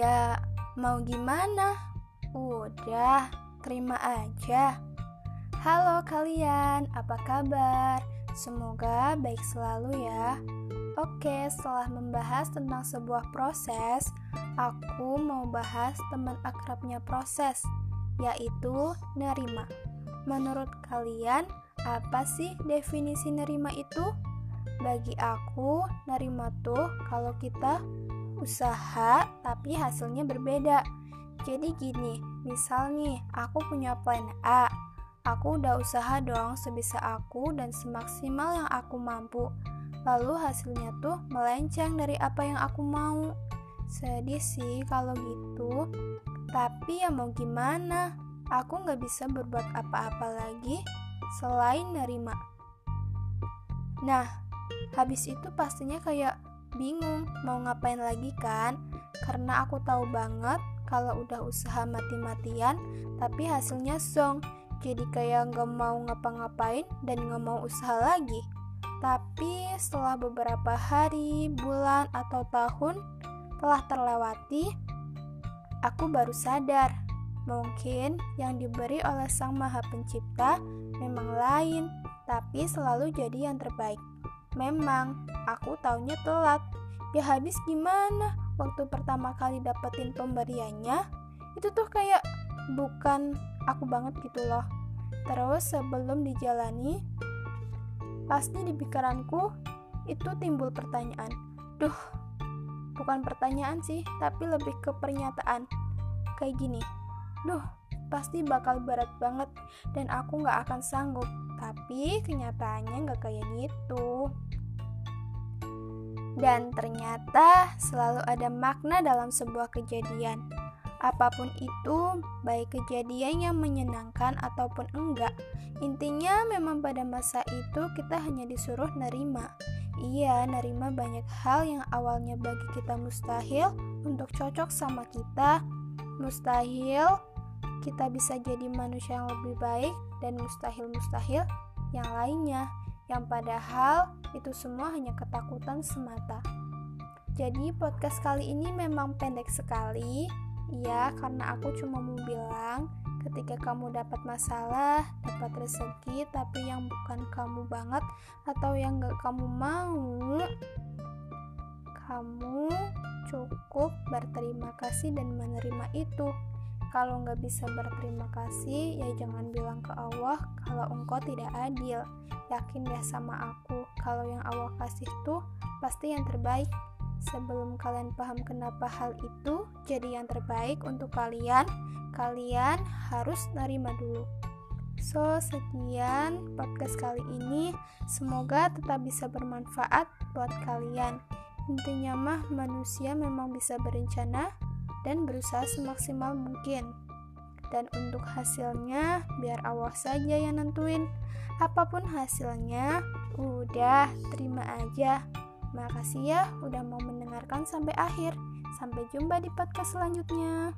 Ya, mau gimana? Udah, terima aja. Halo kalian, apa kabar? Semoga baik selalu ya. Oke, setelah membahas tentang sebuah proses, aku mau bahas teman akrabnya proses, yaitu nerima. Menurut kalian, apa sih definisi nerima itu? Bagi aku, nerima tuh kalau kita usaha tapi hasilnya berbeda. Jadi gini, misal nih, aku punya plan A. Aku udah usaha dong sebisa aku dan semaksimal yang aku mampu. Lalu hasilnya tuh melenceng dari apa yang aku mau. Sedih sih kalau gitu. Tapi ya mau gimana? Aku nggak bisa berbuat apa-apa lagi selain nerima. Nah, habis itu pastinya kayak bingung mau ngapain lagi kan? Karena aku tahu banget kalau udah usaha mati-matian tapi hasilnya song. Jadi kayak nggak mau ngapa-ngapain dan nggak mau usaha lagi. Tapi setelah beberapa hari, bulan, atau tahun telah terlewati, aku baru sadar mungkin yang diberi oleh Sang Maha Pencipta memang lain, tapi selalu jadi yang terbaik. Memang, aku taunya telat. Ya habis gimana? Waktu pertama kali dapetin pemberiannya, itu tuh kayak bukan aku banget gitu loh. Terus sebelum dijalani, pasti di pikiranku itu timbul pertanyaan. Duh, bukan pertanyaan sih, tapi lebih ke pernyataan. Kayak gini, duh, pasti bakal berat banget dan aku gak akan sanggup. Tapi kenyataannya gak kayak gitu. Dan ternyata selalu ada makna dalam sebuah kejadian. Apa pun itu, baik kejadian yang menyenangkan ataupun enggak, intinya memang pada masa itu kita hanya disuruh nerima. Iya, nerima banyak hal yang awalnya bagi kita mustahil untuk cocok sama kita. Mustahil kita bisa jadi manusia yang lebih baik dan mustahil-mustahil yang lainnya yang padahal itu semua hanya ketakutan semata. Jadi podcast kali ini memang pendek sekali, ya karena aku cuma mau bilang ketika kamu dapat masalah, dapat rezeki tapi yang bukan kamu banget atau yang gak kamu mau, kamu cukup berterima kasih dan menerima itu. Kalau nggak bisa berterima kasih, ya jangan bilang ke Allah kalau engkau tidak adil. Yakin deh sama aku, kalau yang Allah kasih tuh pasti yang terbaik. Sebelum kalian paham kenapa hal itu jadi yang terbaik untuk kalian, kalian harus nerima dulu. So, sekian podcast kali ini. Semoga tetap bisa bermanfaat buat kalian. Intinya mah manusia memang bisa berencana, dan berusaha semaksimal mungkin. Dan untuk hasilnya, biar Allah saja yang nentuin. Apa pun hasilnya, udah terima aja. Makasih ya udah mau mendengarkan sampai akhir. Sampai jumpa di podcast selanjutnya.